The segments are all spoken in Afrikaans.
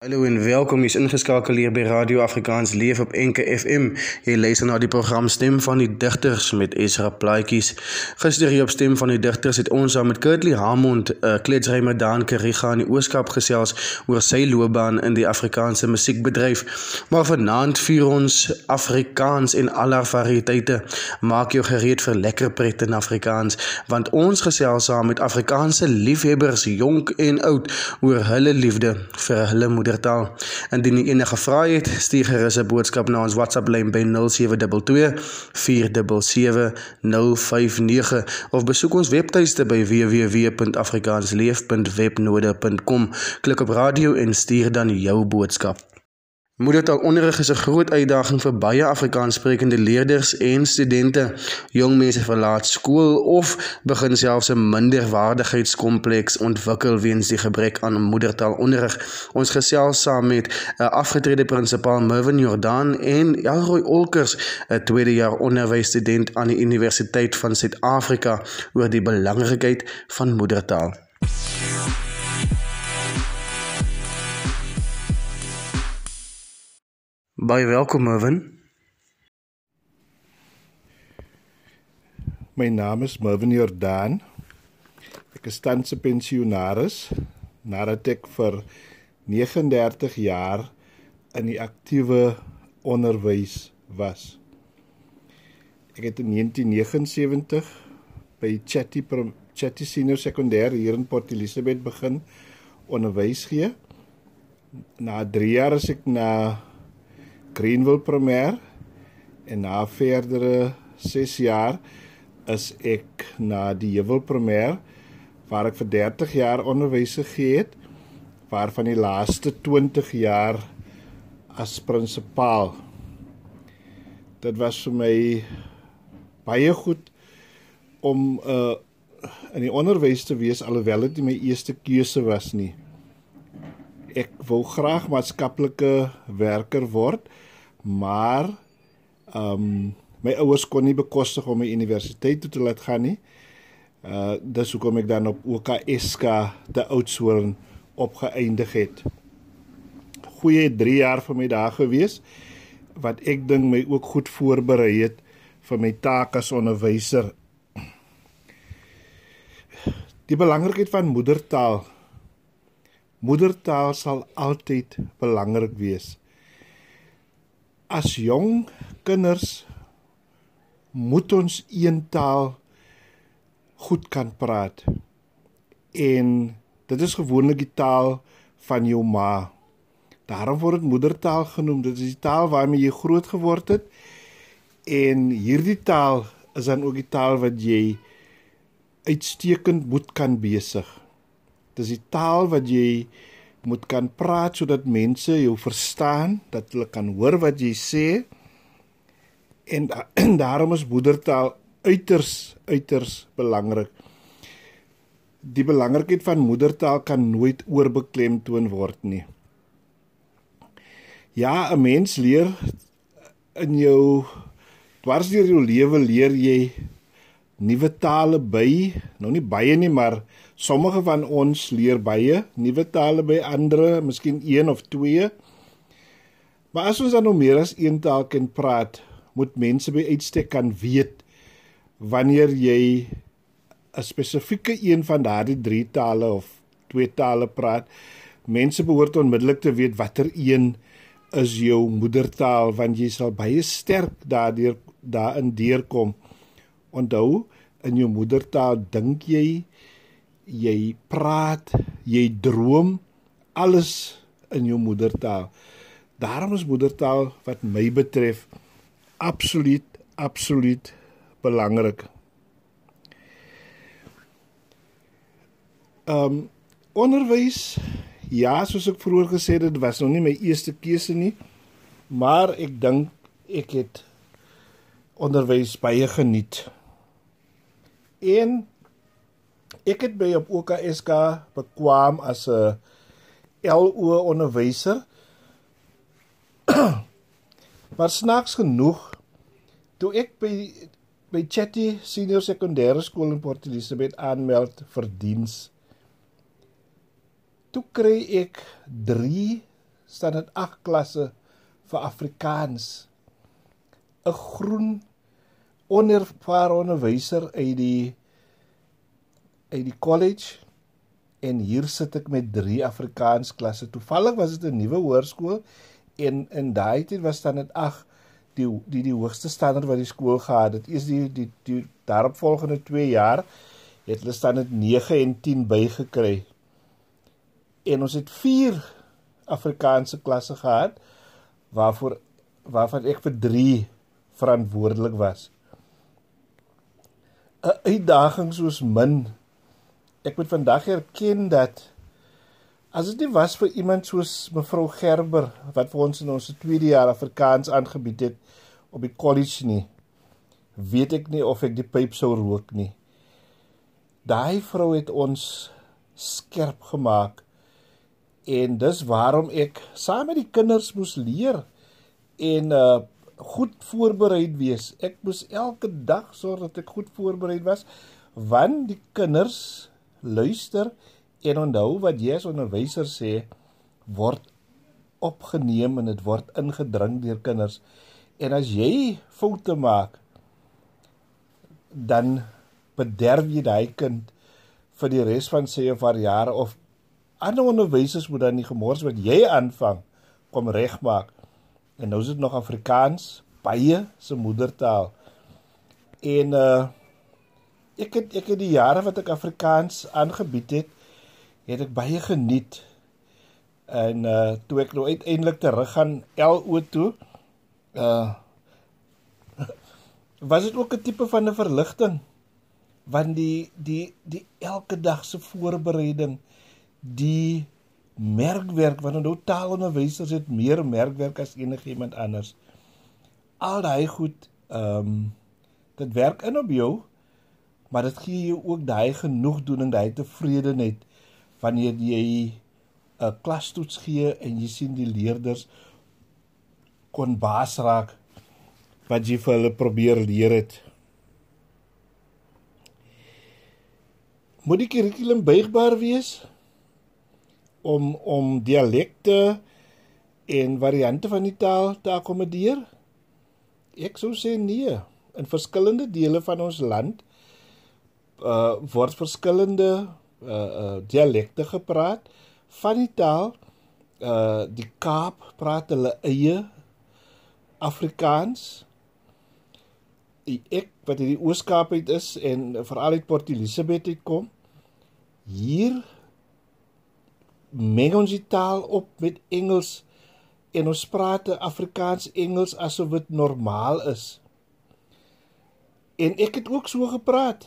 Hallo en welkom. Jy's ingeskakel hier by Radio Afrikaans Leef op Enke FM. Jy luister na die program Stem van die Digters met Esra Plaatjies. Gister hier op Stem van die Digters het ons saam met Kurtley Hamond, 'n uh, eh, kletsrymer daan Kariga in die Ooskaap gesels oor sy loopbaan in die Afrikaanse musiekbedryf. Maar vanaand vier ons Afrikaans en al haar variëteite. Maak jou gereed vir lekker pret in Afrikaans, want ons gesels saam met Afrikaanse liefhebbers, jonk en oud, oor hulle liefde vir hulle moeder moedertaal. Indien jy enige vrae het, stuur gerus 'n boodskap na ons WhatsApp lyn by 0722 477 059 of besoek ons webtuiste by www.afrikaansleef.webnode.com. Klik op radio en stuur dan jou boodskap. Moedertaalonderrig is 'n groot uitdaging vir baie Afrikaanssprekende leerders en studente. Jong mense verlaat skool of begin selfs 'n minderwaardigheidskompleks ontwikkel weens die gebrek aan moedertaalonderrig. Ons gesels saam met 'n afgetrede prinsipaal Mervin Jordan en Elroy Olkers, 'n tweede jaar onderwysstudent aan die Universiteit van Suid-Afrika oor die belangrikheid van moedertaal. Baie welkom, Mervin. My naam is Mervin Jordan. Ek is tans 'n pensionaris nadat ek vir 39 jaar in die aktiewe onderwys was. Ek het in 1979 by Chatty Chatty Senior Sekondêr hier in Port Elizabeth begin onderwys gee. Na 3 jaar as ek na Greenville Premier en na verdere 6 jaar is ek na die Heuwel Premier waar ek vir 30 jaar onderwys gegee het waarvan die laaste 20 jaar as prinsipaal. Dit was vir my baie goed om uh in die onderwys te wees alhoewel dit nie my eerste keuse was nie. Ek wou graag maatskaplike werker word maar ehm um, my ouers kon nie bekostig om my universiteit toe te laat gaan nie. Uh dis hoekom ek dan op OKSK te Oudtshoorn opgeëindig het. Goeie 3 jaar vir my daar gewees wat ek dink my ook goed voorberei het vir my taak as onderwyser. Die belangrikheid van moedertaal. Moedertaal sal altyd belangrik wees as jong kinders moet ons een taal goed kan praat. En dit is gewoonlik die taal van jou ma. Daarom word dit moedertaal genoem. Dit is die taal waarmee jy groot geword het. En hierdie taal is dan ook die taal wat jy uitstekend moet kan besig. Dit is die taal wat jy moet kan praat sodat mense jou verstaan, dat hulle kan hoor wat jy sê. En, en daarom is moedertaal uiters uiters belangrik. Die belangrikheid van moedertaal kan nooit oorbeklemtoon word nie. Ja, 'n mens leer in jou dwarsdeur jou lewe leer jy nuwe tale by, nou nie baie nie, maar Sommige van ons leer baie nuwe tale by ander, miskien een of twee. Maar as ons dan nou meer as een taal kan praat, moet mense by uitstek kan weet wanneer jy 'n spesifieke een van daardie drie tale of twee tale praat. Mense behoort onmiddellik te weet watter een is jou moedertaal want jy sal baie sterk daardeur daarin deurkom. Onthou, in jou moedertaal dink jy jy praat, jy droom alles in jou moedertaal. Daarom is moedertaal wat my betref absoluut absoluut belangrik. Ehm um, onderwys ja, soos ek vroeër gesê het, dit was nog nie my eerste keuse nie, maar ek dink ek het onderwys baie geniet. En Ek het by op OKSK bekwam as 'n LO onderwyser. maar snaaks genoeg toe ek by by Chatty Senior Sekondêre Skool in Port Elizabeth aanmeld vir diens toe kry ek 3 standaard 8 klasse vir Afrikaans. 'n Groen onervare onderwyser uit die uit die college en hier sit ek met 3 Afrikaans klasse. Toevallig was dit 'n nuwe hoërskool en in daai tyd was standaard 8 die die die hoogste standaard wat die skool gehad het. Eers die die die daaropvolgende 2 jaar het hulle standaard 9 en 10 bygekry. En ons het 4 Afrikaanse klasse gehad waarvoor waarvan ek vir 3 verantwoordelik was. 'n Uitdaging soos min. Ek moet vandag erken dat as dit nie was vir iemand soos mevrou Gerber wat vir ons in ons tweede jaar Afrikaans aangebied het op die college nie, weet ek nie of ek die pyp sou rook nie. Daai vrou het ons skerp gemaak en dis waarom ek saam met die kinders moes leer en uh goed voorberei wees. Ek moes elke dag sorg dat ek goed voorberei was want die kinders luister en onthou wat as onderwyser sê word opgeneem en dit word ingedring deur kinders. En as jy foute maak dan bederf jy daai kind vir die res van sy of haar jare of ander onderwysers moet dan die gemors wat jy aanvang kom regmaak. En nou is dit nog Afrikaans, baie se moedertaal. En uh ek het ek het die jare wat ek Afrikaans aangebied het, het ek baie geniet. En uh toe ek nou uiteindelik terug gaan LO toe, uh was dit ook 'n tipe van 'n verligting want die die die elke dag se voorbereiding die merkwerk want nou taalonderwysers het meer merkwerk as enigiemand anders. Al daai goed ehm um, dit werk in op jou maar dit gee jou ook daai genoegdoening, daai tevredenheid wanneer jy 'n klastoets gee en jy sien die leerders kon baas raak wat jy vir hulle probeer leer het. Moet die kurrikulum buigbaar wees? om om dialekte en variante van die taal te akkommodeer? Ek sou sê nee. In verskillende dele van ons land uh word verskillende uh uh dialekte gepraat van die taal. Uh die Kaap praat hulle eie Afrikaans. Ek wat in die Oos-Kaap uit is en veral uit Port Elizabeth uit kom. Hier meng ons die taal op met Engels en ons praat Afrikaans Engels asof dit normaal is. En ek het ook so gepraat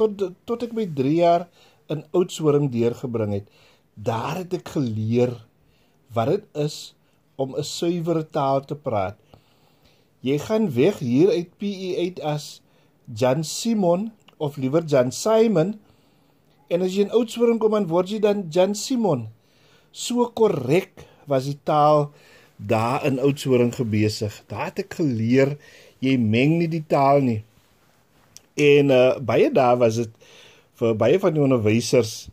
tot tot ek my 3 jaar in Oudtshoorn deurgebring het. Daar het ek geleer wat dit is om 'n suiwere taal te praat. Jy gaan weg hier uit PE uit as Jan Simon of liewer Jan Simon En as jy in Oudtshoorn kom dan word jy dan Jan Simon. So korrek was die taal daar in Oudtshoorn gebesig. Daar het ek geleer jy meng nie die taal nie. En uh baie daar was dit vir baie van die onderwysers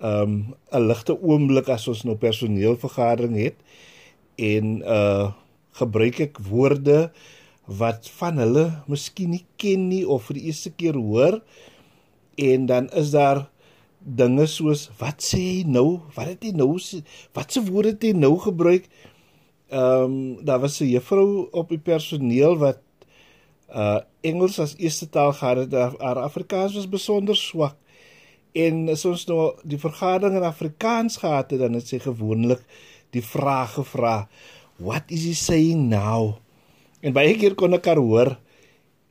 um 'n ligte oomblik as ons nou personeelvergadering het en uh gebruik ek woorde wat van hulle miskien nie ken nie of vir die eerste keer hoor en dan is daar dinge soos wat sê hy nou? Wat het hy nou wat se woorde het hy nou gebruik? Ehm um, daar was 'n juffrou op die personeel wat uh Engels as eerste taal gehad het. Haar Afrikaans was besonder swak. En as ons nou die vergadering in Afrikaans gehad het, dan het sy gewoonlik die vraag gevra: "What is he saying now?" En baie keer kon ek haar hoor.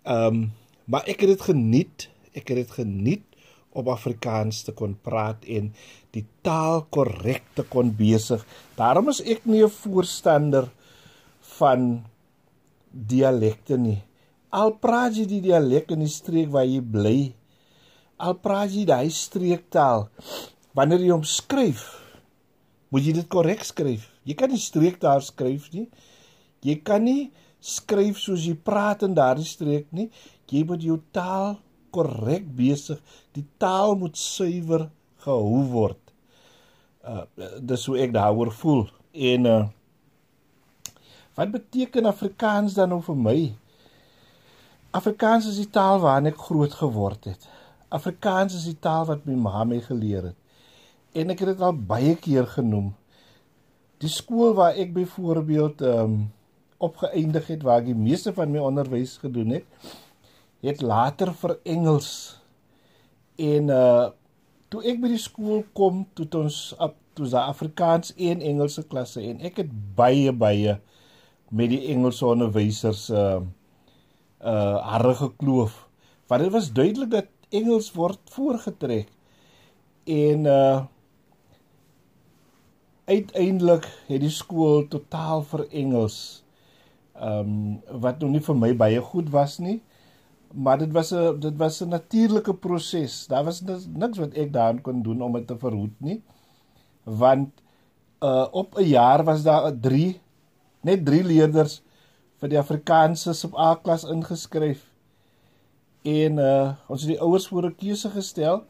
Um, maar ek het dit geniet. Ek het dit geniet op Afrikaans te kon praat en die taal korrek te kon besig. Daarom is ek nie 'n voorstander van dialekte nie. Al praat jy die dialek in die streek waar jy bly, al praat jy daai streektaal, wanneer jy hom skryf, moet jy dit korrek skryf. Jy kan nie streektaal skryf nie. Jy kan nie skryf soos jy praat in daardie streek nie. Jy moet jou taal korrek besig. Die taal moet suiwer gehou word. Uh dis hoe ek daaroor voel. En uh Wat beteken Afrikaans dan nou vir my? Afrikaans is die taal waarin ek groot geword het. Afrikaans is die taal wat my ma my geleer het. En ek het dit al baie keer genoem. Die skool waar ek byvoorbeeld ehm um, opgeëindig het waar ek die meeste van my onderwys gedoen het, het later vir Engels. En uh toe ek by die skool kom, toe ons op toe se Afrikaans en Engelse klasse en ek het baie baie met die Engelse onderwysers uh uh harde gekloof. Want dit was duidelik dat Engels word voorgetrek. En uh uiteindelik het die skool totaal vir Engels ehm um, wat nog nie vir my baie goed was nie. Maar dit was 'n dit was 'n natuurlike proses. Daar was niks wat ek daaraan kon doen om dit te verhoed nie. Want uh op 'n jaar was daar 3 net 3 leerders vir die Afrikaanse sub A klas ingeskryf. En uh ons het die ouers voor 'n keuse gestel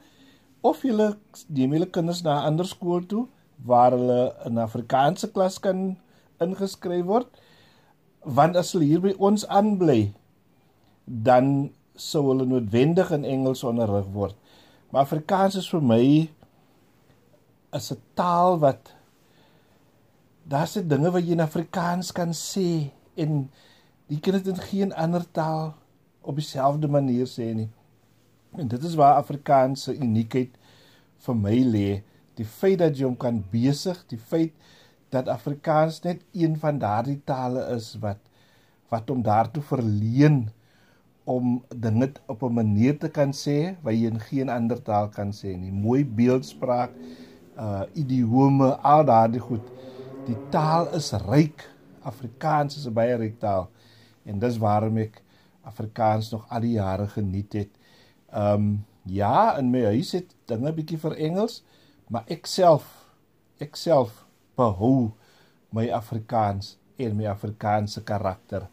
of hulle neem hulle kinders na 'n ander skool toe waar hulle in Afrikaanse klas kan ingeskryf word. Want as hulle hier by ons aanbly, dan sou hulle noodwendig in Engels onderrig word. Maar Afrikaans is vir my is 'n taal wat daar's se dinge wat jy in Afrikaans kan sê en jy kan dit in geen ander taal op dieselfde manier sê nie. En dit is waar Afrikaans se uniekheid vir my lê, die feit dat jy hom kan besig, die feit dat Afrikaans net een van daardie tale is wat wat hom daartoe verleen om dinge op 'n manier te kan sê wat jy in geen ander taal kan sê nie. Mooi beeldspraak, uh idiome, al daardie goed. Die taal is ryk. Afrikaans is 'n baie ryk taal en dis waarom ek Afrikaans nog al die jare geniet het. Um ja, in my huis het dinge bietjie vir Engels, maar ek self ek self behou my Afrikaans en my Afrikaanse karakter.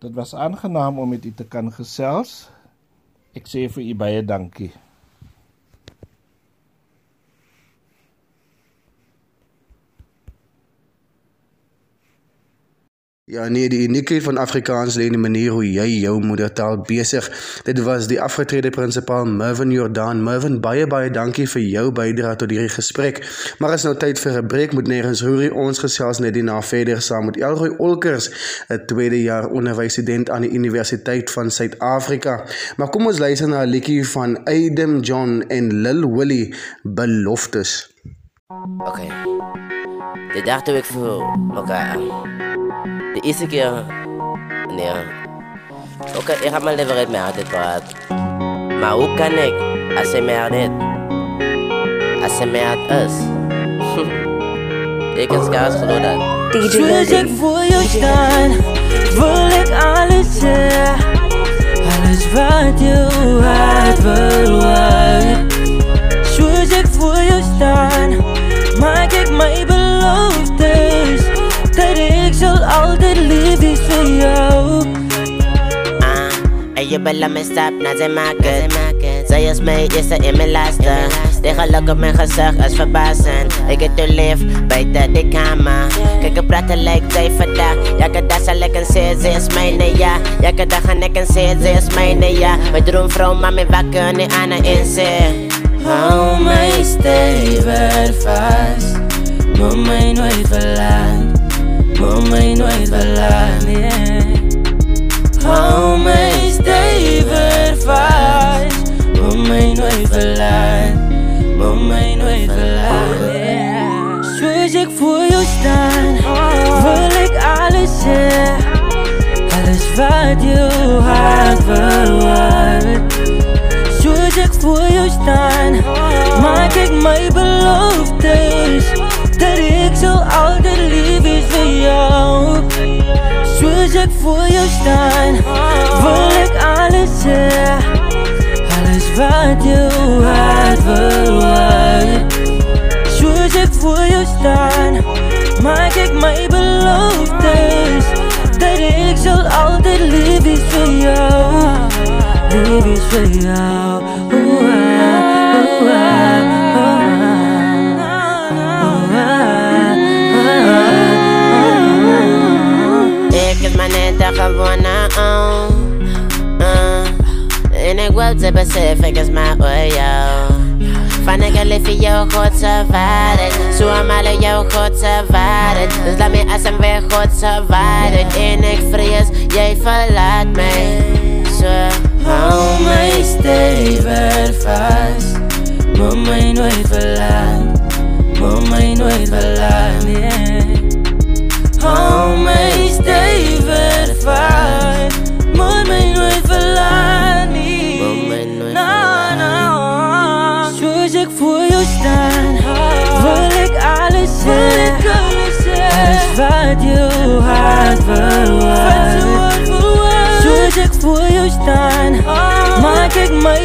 Dit was aangenaam om met u te kan gesels. Ek sê vir u baie dankie. Ja nee, die uniekheid van Afrikaans lê in die manier hoe jy jou moedertaal besig. Dit was die afgetrede prinsipaal Mervin Jordan. Mervin, baie baie dankie vir jou bydrae tot hierdie gesprek. Maar is nou tyd vir 'n breek met nêrens hoor ons gesels net die na verder saam met Elroy Olkers, 'n tweede jaar onderwysstudent aan die Universiteit van Suid-Afrika. Maar kom ons luister na 'n liedjie van Adam John en Lil Willie Beloftes. Okay. Dit dacht ik voor elkaar. De eerste keer, nee. Oké, okay, ik ga mijn leven uit mij altijd praat. Maar hoe kan ik, als hij mij dit, als hij mij is? ik kan schaars geloven dat. DJ ik voor jou staan, wil ik alles zeggen. Alles wat je uit wil uit. Zoals ik voor jou staan, maak ik altijd lief is voor jou. Ah, en je bella me stap naar zijn maken. Zij is mijn eerste en mijn laatste. De geluk op mijn gezicht is verbazend. Ik heb te lief buiten de kamer. Kijk, ik praten lijkt zij vandaag. Ja, ik dat zal ik en zeggen, ze is mijn ja. Ja, ik dat gaan ik en zeggen, ze is mijn ja. Mijn droomvrouw, maar mijn wakker niet aan een inzien. Hou mij stevig vast. Moet mij nooit verlaten. Moet mij nooit verlaten, yeah. Hou mij stevig vast. Moet mij nooit verlaten. Moet mij nooit verlaten, yeah. Zoals ik voor jou sta, wil ik alles zeggen. Alles wat je hart verwaart. Zoals ik voor jou sta, maak ik mijn beloftes. Dat ik zal altijd lief is voor jou. Zoals ik voor jou sta, wil ik alles zeggen. Alles wat je hart verwaart. Zoals ik voor jou sta, maak ik mijn beloftes. Dat ik zal altijd lief voor jou. Lief voor jou. Kan wonen. Uh, en ik wil te beseffen, is maar voor jou. Van ik een liefje jou goed te waarden. Zo allemaal jou goed te waarden. Dus laat me als hem weer goed te waarden. En ik vrees, jij verlaat mij. Zo, Hou my stewig vast Moet my nooit verlaat Moet my nooit verlaat nee. Hou my stewig vast Moet my nooit verlaat nie Moet my nooit Na, na Soos ek voor jou staan Wil ek alles sê As wat jou hart verwacht Soos ek voor jou staan Maak ek my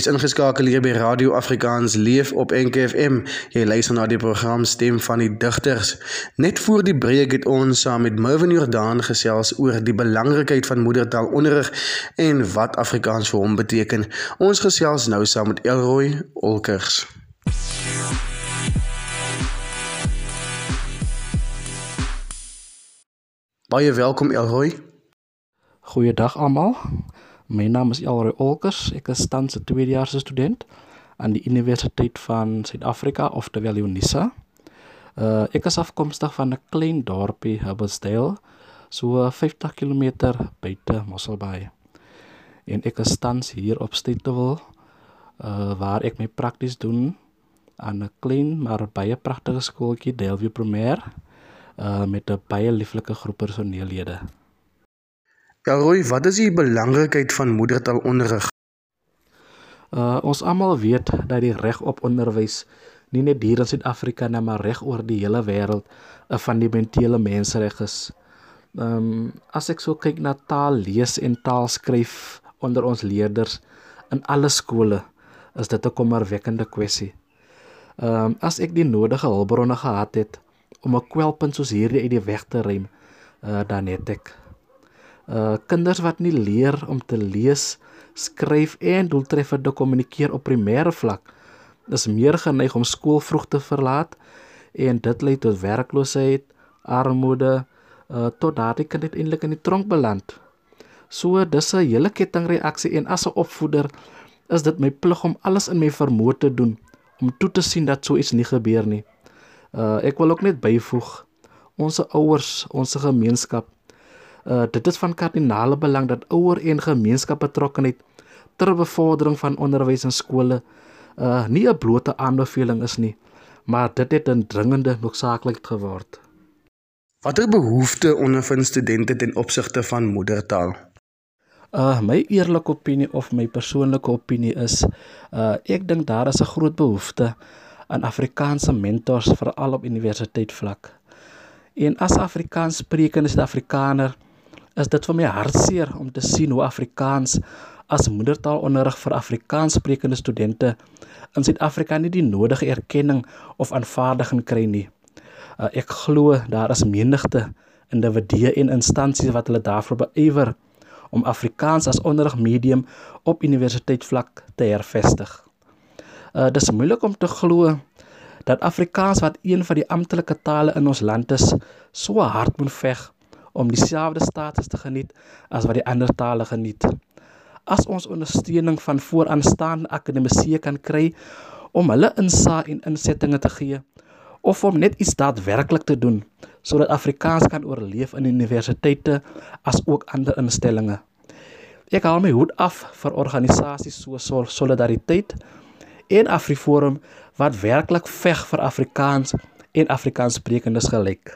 Jy is ingeskakel hier by Radio Afrikaans Leef op NKFM. Jy luister na die program Stem van die Digters. Net voor die breek het ons saam met Mervin Jordaan gesels oor die belangrikheid van moedertaalonderrig en wat Afrikaans vir hom beteken. Ons gesels nou saam met Elroy Olkers. Baie welkom Elroy. Goeiedag almal. My naam is Elroy Olkers. Ek is tans 'n tweedejaarse student aan die Universiteit van Suid-Afrika, oftewel UNISA. Uh ek is afkomstig van 'n klein dorpie, Hubblesdale, so 50 km buite Mosselbaai. En ek is tans hier op Stellenbosch uh waar ek my prakties doen aan 'n klein maar baie pragtige skooltjie, Delview Primêr, uh met 'n baie lieflike groep personeellede. Elroy, wat is die belangrikheid van moedertaalonderrig? Uh ons almal weet dat die reg op onderwys nie net hier in Suid-Afrika nie, maar reg oor die hele wêreld 'n fundamentele mensereg is. Ehm um, as ek so kyk na taal lees en taal skryf onder ons leerders in alle skole, is dit 'n kommerwekkende kwessie. Ehm um, as ek die nodige hulpbronne gehad het om 'n kwelpunt soos hierdie uit die weg te ruim, uh, dan het ek uh kinders wat nie leer om te lees, skryf en doeltreffend kommunikeer op primêre vlak is meer geneig om skool vroeg te verlaat en dit lei tot werkloosheid, armoede, uh tot daardie kind uiteindelik in die tronk beland. So dis 'n hele kettingreaksie en as 'n opvoeder is dit my plig om alles in my vermoë te doen om toe te sien dat so iets nie gebeur nie. Uh ek wil ook net byvoeg ons ouers, ons gemeenskap Uh dit is van kardinale belang dat ouer en gemeenskap betrokkenheid ter bevordering van onderwys in skole uh nie 'n blote aanbeveling is nie, maar dit het 'n dringende noodsaaklikheid geword. Watter behoefte ondervind studente ten opsigte van moedertaal? Uh my eerlike opinie of my persoonlike opinie is uh ek dink daar is 'n groot behoefte aan Afrikaanse mentors veral op universiteitsvlak. En as Afrikaans sprekende Suid-Afrikaner is dit vir my hartseer om te sien hoe Afrikaans as moedertaalonderrig vir Afrikaans sprekende studente in Suid-Afrika nie die nodige erkenning of aanvaarding kry nie. Uh, ek glo daar is menigte individue en instansies wat hulle daarvoor beywer om Afrikaans as onderrigmedium op universiteitsvlak te hervestig. Uh dis moeilik om te glo dat Afrikaans wat een van die amptelike tale in ons land is, so hard moet veg om dieselfde status te geniet as wat die ander tale geniet. As ons ondersteuning van vooraanstaande akademisië kan kry om hulle insaag en insettinge te gee of om net iets daadwerklik te doen sodat Afrikaans kan oorleef in universiteite as ook ander instellings. Ek haal my hoed af vir organisasies soos Solidariteit en AfriForum wat werklik veg vir Afrikaans en Afrikaanssprekendes gelyk.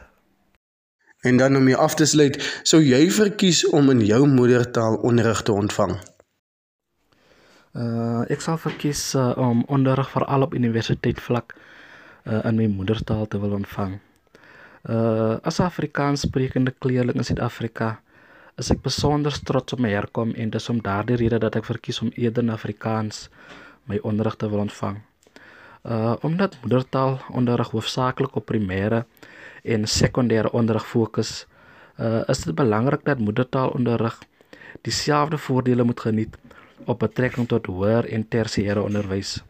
En dan om jy af te sluit, sou jy verkies om in jou moedertaal onderrig te ontvang? Uh ek sal verkies uh, om onderrig veral op universiteit vlak uh, in my moedertaal te wil ontvang. Uh as Afrikaans sprekende kleerling in Suid-Afrika is ek besonder trots op my herkom en dis om daardie rede dat ek verkies om eerder in Afrikaans my onderrig te wil ontvang. Uh omdat moedertaal onderrig hoofsaaklik op primêre en sekondêre onderrig fokus, uh is dit belangrik dat moedertaal onderrig dieselfde voordele moet geniet op betrekking tot hoër en tersiêre onderwys.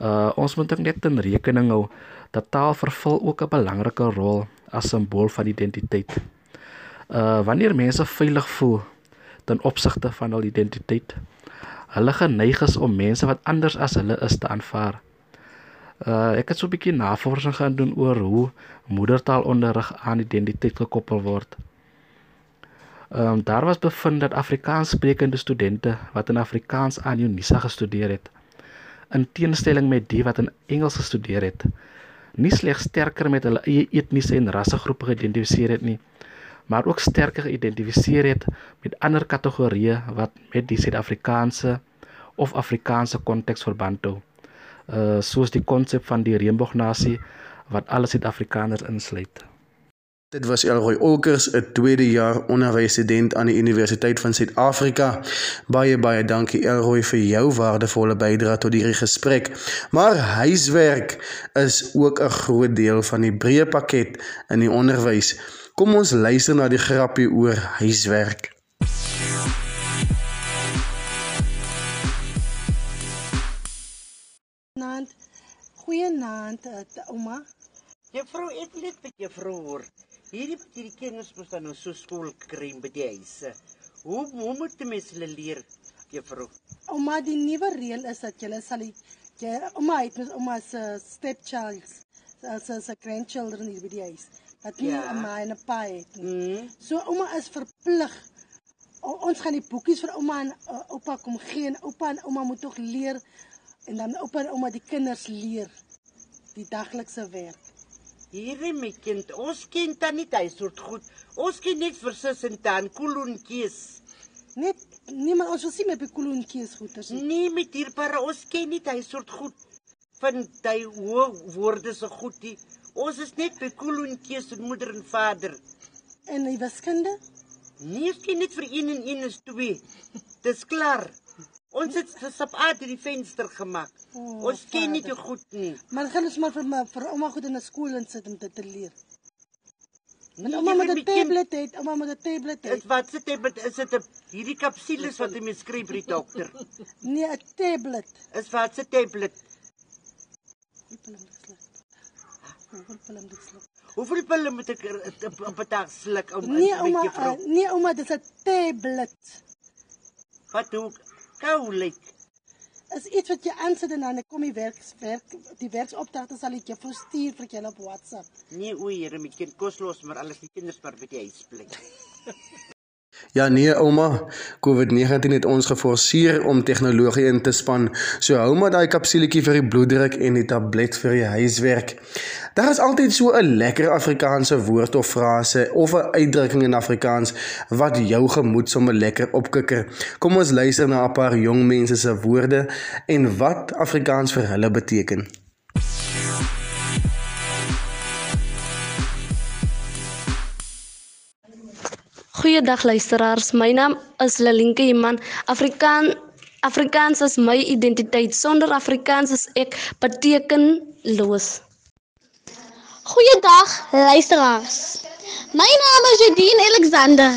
Uh ons moet net in rekening hou dat taal vervul ook 'n belangrike rol as simbool van identiteit. Uh wanneer mense veilig voel ten opsigte van hul identiteit, hulle geneig is om mense wat anders as hulle is te aanvaar. Uh ek het so 'n bietjie navorsing gaan doen oor hoe moedertaalonderrig aan identiteit gekoppel word. Um, daar was bevind dat Afrikaans sprekende studente wat in Afrikaans aan Unisa gestudeer het, in teenstelling met die wat in Engels gestudeer het, nie slegs sterker met hulle eie etniese en rassegroepe geïdentifiseer het nie, maar ook sterker geïdentifiseer het met ander kategorieë wat met die Suid-Afrikaanse of Afrikaanse konteks verband hou. Uh soos die konsep van die reënboognasie wat alle Suid-Afrikaners insluit. Dit was Elroy Olkers, 'n tweede jaar onderwysstudent aan die Universiteit van Suid-Afrika. Baie baie dankie Elroy vir jou waardevolle bydrae tot hierdie gesprek. Maar huiswerk is ook 'n groot deel van die breë pakket in die onderwys. Kom ons luister na die grappie oor huiswerk. Goeienaand, eh, ouma. Juffrou, ek net met juffrou hoor. Hierdie hierdie kinders moet dan nou so skool kry by die huise. Hoe hoe moet die mens hulle leer, juffrou? Ouma, die nuwe reël is dat jy sal jy ouma het met ouma se stepchild, se se grandchildren hier by die huis. Dat nie ja. 'n ma en 'n pa het nie. Mm. So ouma is verplig o, ons gaan die boekies vir ouma en uh, oupa kom gee en oupa en ouma moet tog leer en dan oupa en ouma die kinders leer die daglikse werk. Hierdie my kind, ons ken dan nie hy soort goed. Ons ken net vir sis en dan koolontjies. Net nee maar ons wil sien met die koolontjies goeters. Nee met hierpare ons ken nie hy soort goed. Van hy hoë woorde so goed die. Ons is net by koolontjies en moeder en vader. En die wiskunde? Nee, ek ken net vir 1 en 1 is 2. Dis klaar. Ons het se sap uit die venster gemaak. Oh, ons ken nie te goed nie. Maar gaan ons maar vir my vir ouma goed in 'n skool insit om dit te leer. Nee, ouma met 'n tablet het, ouma met 'n tablet het. Wat se tablet is dit 'n hierdie kapsules wat jy mee skryf vir die dokter? Nee, 'n tablet. Is wat se tablet? Hoeveel pille moet ek op 'n dag sluk om nee, ouma, uh, Nee ouma, dit is 'n tablet. Wat doen kou lyk. Is iets wat jy aansit en dan kom die werk werk die werksopdragte sal ek jou verstuur vir julle op WhatsApp. Nee o, Here, my kind kos los maar alles die kinders maar by die huis bly. Ja nee ouma, COVID-19 het ons geforseer om tegnologie in te span. So hou maar daai kapsuletjie vir die bloeddruk en die tablet vir die huiswerk. Daar is altyd so 'n lekker Afrikaanse woord of frase of 'n uitdrukking in Afrikaans wat jou gemoed sommer lekker opkikker. Kom ons luister na 'n paar jong mense se woorde en wat Afrikaans vir hulle beteken. Goeiedag luisteraars. My naam is Lelinke Iman. Afrikaan Afrikaans is my identiteit. Sonder Afrikaans is ek betekenloos. Goeiedag luisteraars. My naam is Jadine Alexander.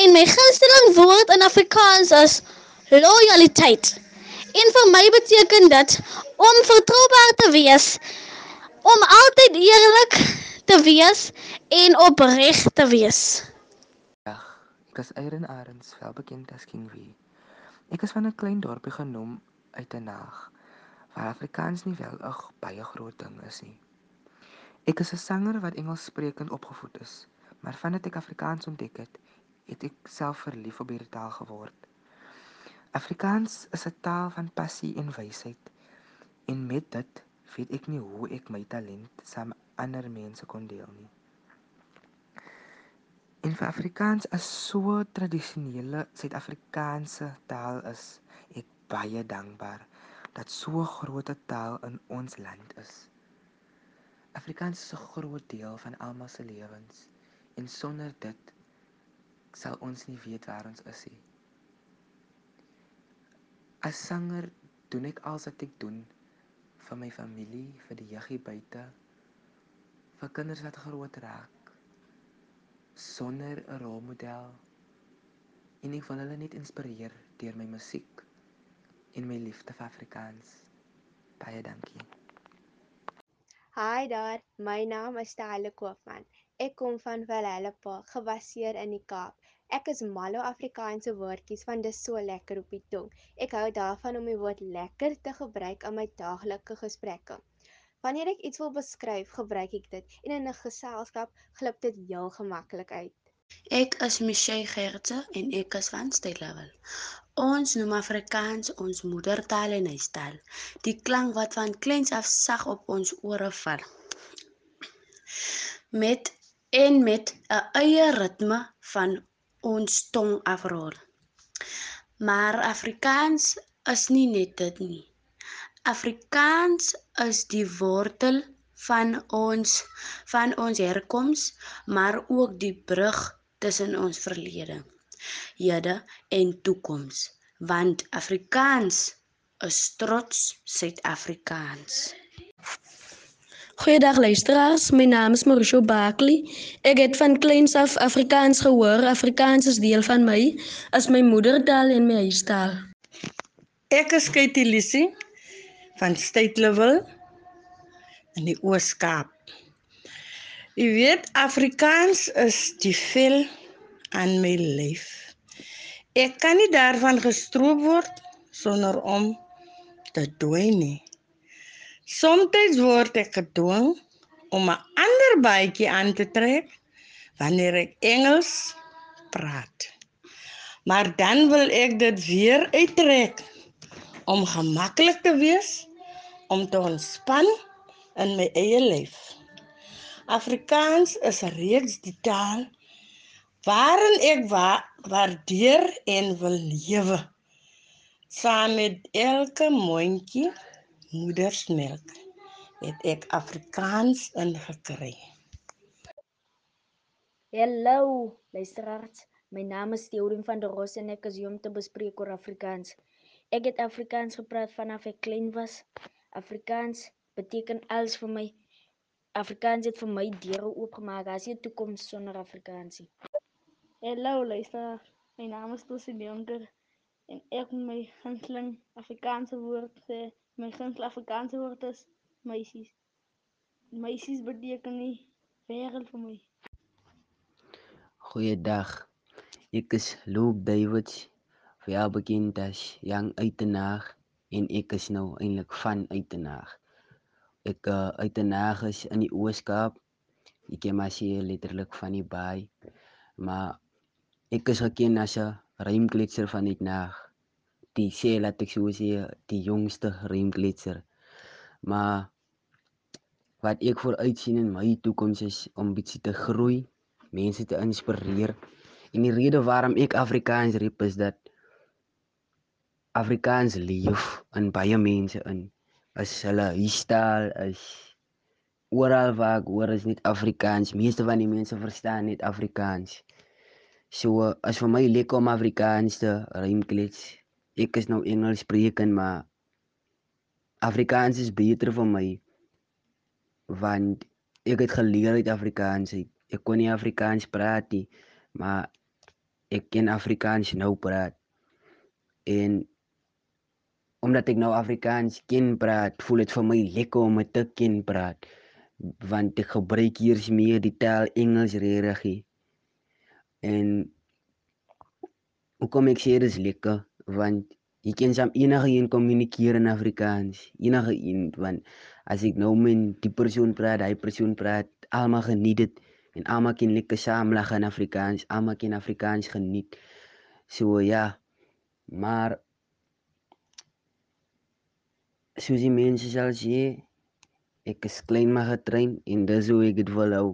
En my gunsteling woord in Afrikaans is loyaliteit. En vir my beteken dit om vertroubaar te wees, om altyd eerlik te wees en opreg te wees. Ja, ek is Erin Arends, wel bekend as King V. Ek is van 'n klein dorpie genoem uit 'n naag waar Afrikaans nie wel 'n baie groot ding is nie. Ek is 'n sanger wat Engels sprekend opgevoed is, maar vandat ek Afrikaans ontdek het, het ek self verlief op hierdie taal geword. Afrikaans is 'n taal van passie en wysheid. En met dit weet ek nie hoe ek my talent saam ander mense kon deel nie. En vir Afrikaans as so tradisionele Suid-Afrikaanse taal is ek baie dankbaar dat so 'n groot taal in ons land is. Afrikaans is 'n groot deel van almal se lewens en sonder dit sal ons nie weet waar ons is nie. As sanger doen ek alles wat ek doen vir my familie, vir die juggie buite, vir kinders wat groot raak sonder 'n rolmodel. En ek wil hulle net inspireer deur my musiek en my liefde vir Afrikaans. Baie dankie. Hi daar, my naam is Tayle Koopman. Ek kom van Valhalla gebaseer in die Kaap. Ek is mal oor Afrikaanse woordjies want dit is so lekker op die tong. Ek hou daarvan om die woord lekker te gebruik in my daaglikse gesprekke. Wanneer ek iets wil beskryf, gebruik ek dit en in 'n geselskap glip dit heel gemaklik uit. Ek is Michelle Gertze en ek is van Stellenbosch. Ons noem Afrikaans ons moedertaal en huistaal. Die klank wat van kleins af sag op ons ore val. Met en met 'n eie ritme van ons tong afrol. Maar Afrikaans is nie net dit nie. Afrikaans is die wortel van ons van ons herkoms, maar ook die brug tussen ons verlede, hede en toekoms, want Afrikaans is trots Suid-Afrikaans. Goeiedag luisteraars, my naam is Mauricio Bakli. Ek het van kleins af Afrikaans gehoor. Afrikaans is deel van my, as my moedertaal en my huistaal. Ek is Katie Lissie van Stellenbosch in die Oos-Kaap. Jy weet Afrikaans is die vel aan my lyf. Ek kan nie daarvan gestroop word sonder om te dooi nie. Somstyds word ek gedwing om 'n ander baadjie aan te trek wanneer ek Engels praat. Maar dan wil ek dit weer uittrek om gemaklik te wees, om te ontspan in my eie lyf. Afrikaans is reeds die taal waarin ek wa waardeer en wil lewe saam met elke mondjie moedersmelk het ek Afrikaans ingekry. Hallo, luisteraars. My naam is Theodin van der Ros en ek is hier om te bespreek oor Afrikaans. Ek het Afrikaans gepraat vanaf ek klein was. Afrikaans beteken alles vir my. Afrikaans het vir my deure oopgemaak. As jy toekoms sonder Afrikaans. Hallo luisteraars. My naam is Tosie Jonker en ek moet my gunsteling Afrikaanse woord sê. My gunsteling Afrikaanse woord is meisies. Meisies beteken nie wêreld vir my. Goeiedag. Ek is Luke Davids, wel bekend as Young Uitenaag en ek is nou eintlik van Uitenaag. Ek uh, Uitenaag is in die Oos-Kaap. Ek ken maar sê letterlik van die baai. Maar ek is geken as 'n rymkletser van Uitenaag. Die sê laat ek so sê die jongste rymkletser. Maar wat ek vooruit sien in my toekoms is om bietjie te groei, mense te inspireer. En die rede waarom ek Afrikaans rep is dat Afrikaans leef in baie mense in. As hulle huistaal is oral waar ek hoor is net Afrikaans. Meeste van die mense verstaan net Afrikaans. So as vir my lekker om Afrikaans te rymklets. Ek is nou Engels sprekend maar Afrikaans is beter vir my want ek het geleer uit Afrikaans. Ek, ek kon nie Afrikaans praat nie, maar ek ken Afrikaans nou praat. En omdat ek nou Afrikaans ken praat, voel dit vir my lekker om dit te ken praat. Want ek gebruik hier meer die taal Engels regtig. En hoekom ek sê dit is lekker? Want jy kan saam enige een kommunikeer in Afrikaans. Enige een want as ek nou met die persoon praat, hy persoon praat, almal geniet dit en almal kan lekker saam lag in Afrikaans. Almal kan Afrikaans geniet. So ja. Maar soos die mense sal sê, ek is klein maar getrein en dis hoe ek dit wil hou.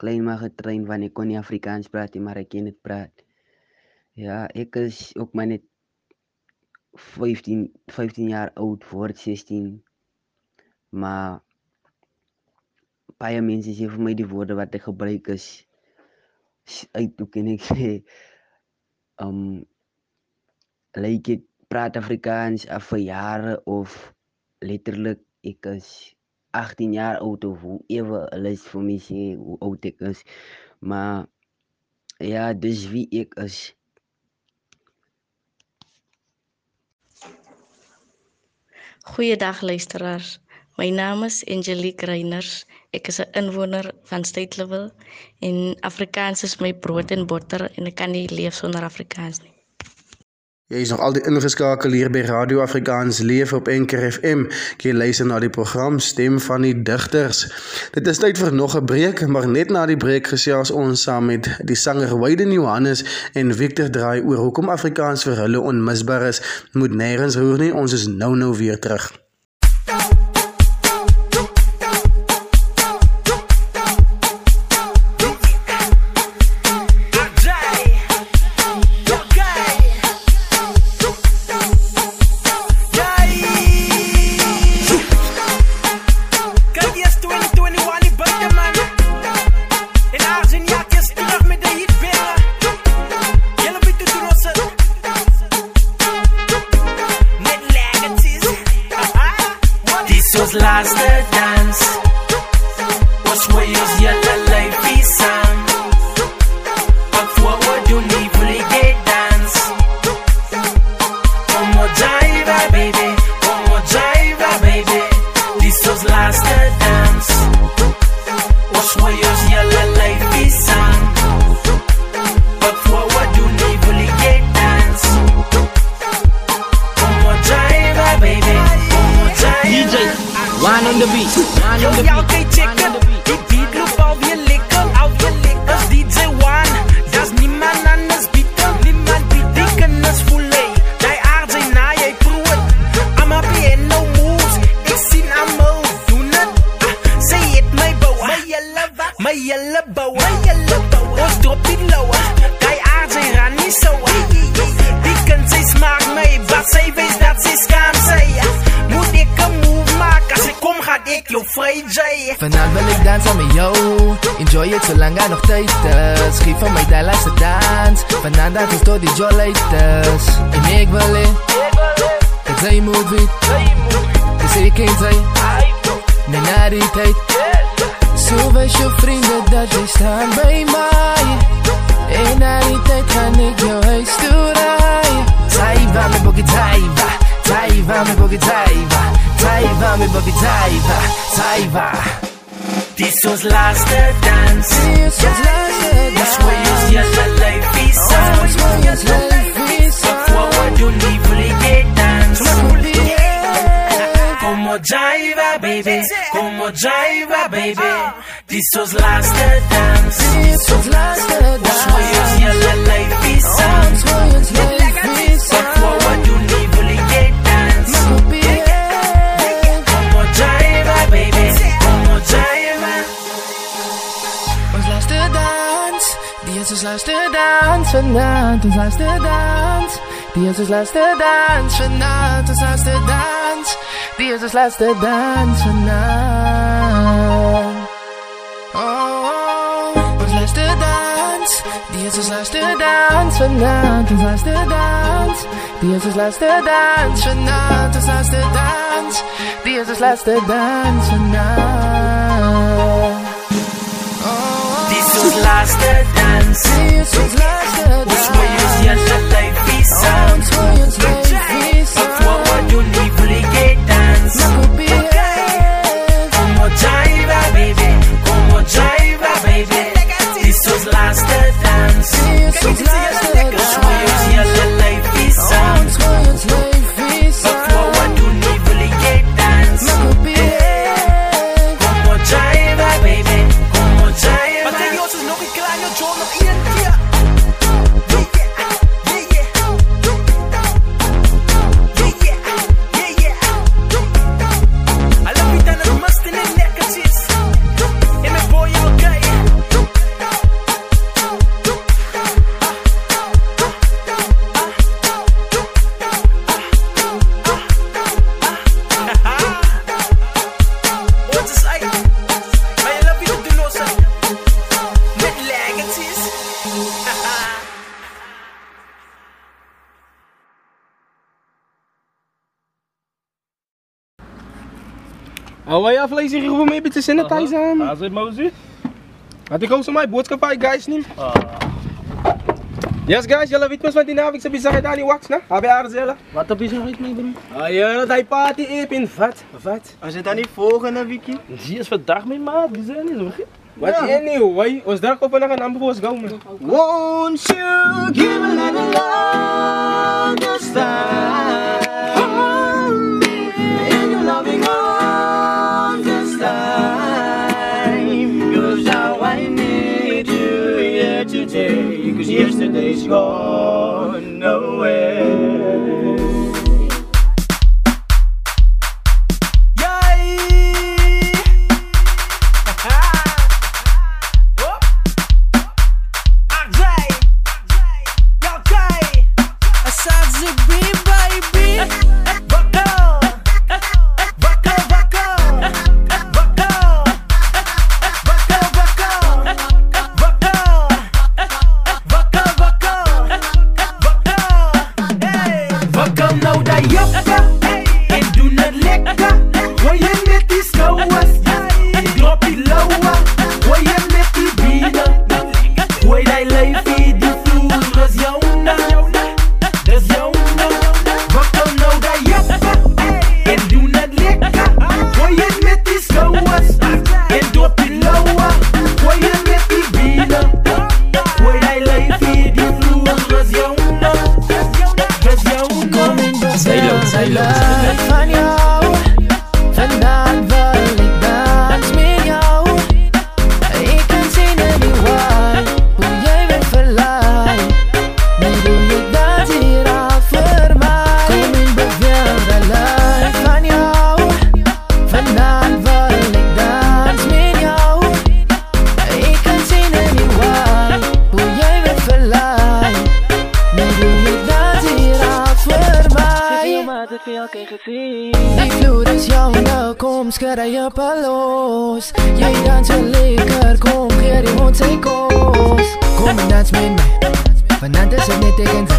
Klein maar getrein want ek kon nie Afrikaans praat maar ek kan dit praat. Ja, ek is ook maar net 15 15 jaar oud word 16. Maar baie mense sê vir my die woorde wat ek gebruik is uit hoe kan ek sê um lyk ek praat Afrikaans af vir jare of letterlik ek is 18 jaar oud of hoe ewe hulle is vir my sê hoe oud ek is. Maar ja, dis wie ek is. Goeiedag luisteraars. My naam is Angelique Reiners. Ek is 'n inwoner van Stateville en Afrikaans is my brood en botter en ek kan nie leef sonder Afrikaans nie. Jy is nog altyd ingeskakel hier by Radio Afrikaans Leef op Enker FM. Jy luister na die program Stem van die Digters. Dit is tyd vir nog 'n breek, maar net na die breek gesels ons saam met die sanger Wyden Johannes en Victor Draai oor hoekom Afrikaans vir hulle onmisbaar is. Moet nêrens roer nie, ons is nou nou weer terug. Ons laatste dans, die is ons laatste dans vanavond, ons laatste dans. Die is ons laatste dans vanavond, ons laatste dans. Die is ons laatste dans vanavond. Oh, oh, ons laatste dans, die is ons laatste dans vanavond, ons laatste dans. Die is ons laatste dans vanavond, ons laatste dans. Die is ons laatste dans vanavond. Was last dance. This was last dance. Which way is your life is on? But forward you need fully get dance. Como jiva, baby. Como jiva, baby. This was last dance. Oh, ja, vielleicht sich über mir bitte sanitizen. Also, Moses? had ik ook zo mijn Bootskap, guys, nicht? Ah. Yes guys, jullie weten wat die naviks hebben gezegd dat die wax, hè? Heb je haar Wat heb je gezegd, mijn broer? Ah ja, dat party ep in vat, vat. Als je dat niet volgende weekje? Die is vandaag mee, maat, die zijn niet, Wat ja. anyway, ons daar kopen een ambu was gauw. Won't you give a little love? yesterday's gone nowhere. psychos Come and ask me For not the significance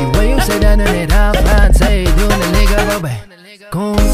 The way you say that Say you're the nigga go back Come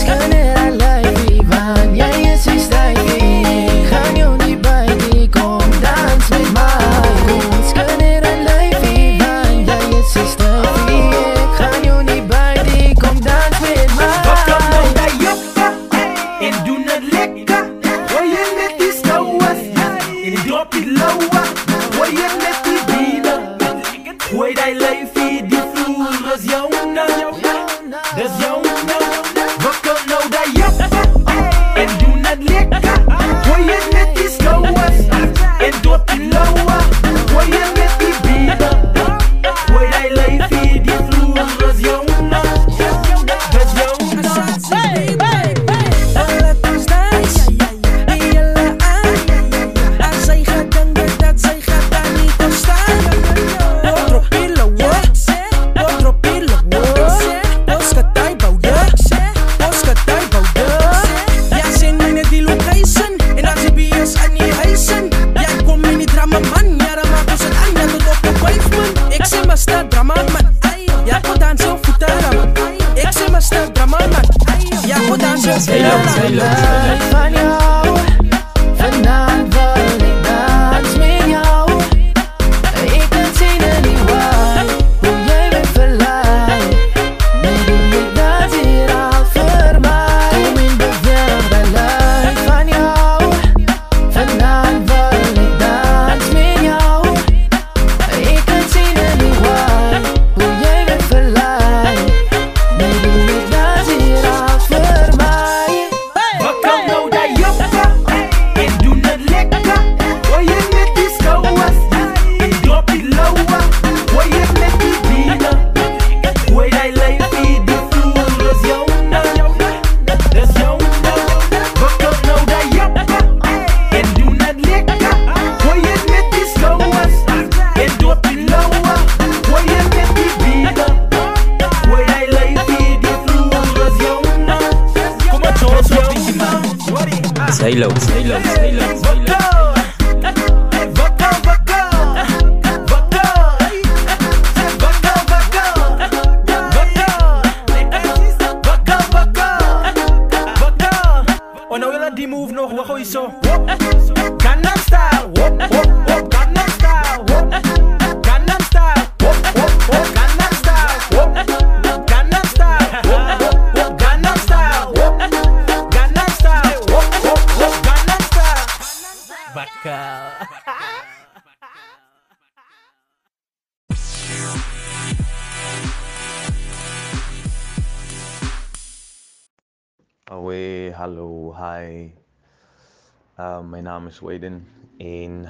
naam is Waden en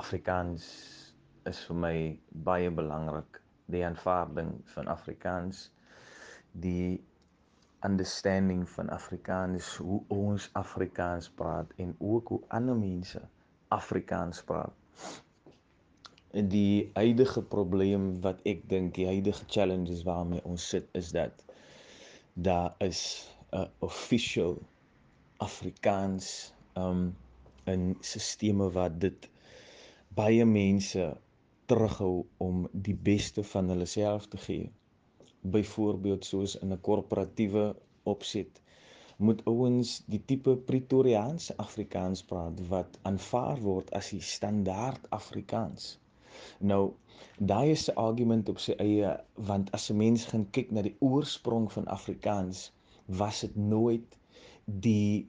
Afrikaans is vir my baie belangrik. Die aanvaarding van Afrikaans, die understanding van Afrikaans, hoe ons Afrikaans praat en ook hoe ander mense Afrikaans praat. Die huidige probleem wat ek dink, die huidige challenges waarmee ons sit is dat daar is 'n official Afrikaans um in sisteme wat dit baie mense terughou om die beste van hulle self te gee. Byvoorbeeld soos in 'n korporatiewe opset moet ouens die tipe Pretoriaanse Afrikaans praat wat aanvaar word as die standaard Afrikaans. Nou daai is 'n argument op sy eie want as 'n mens gaan kyk na die oorsprong van Afrikaans was dit nooit die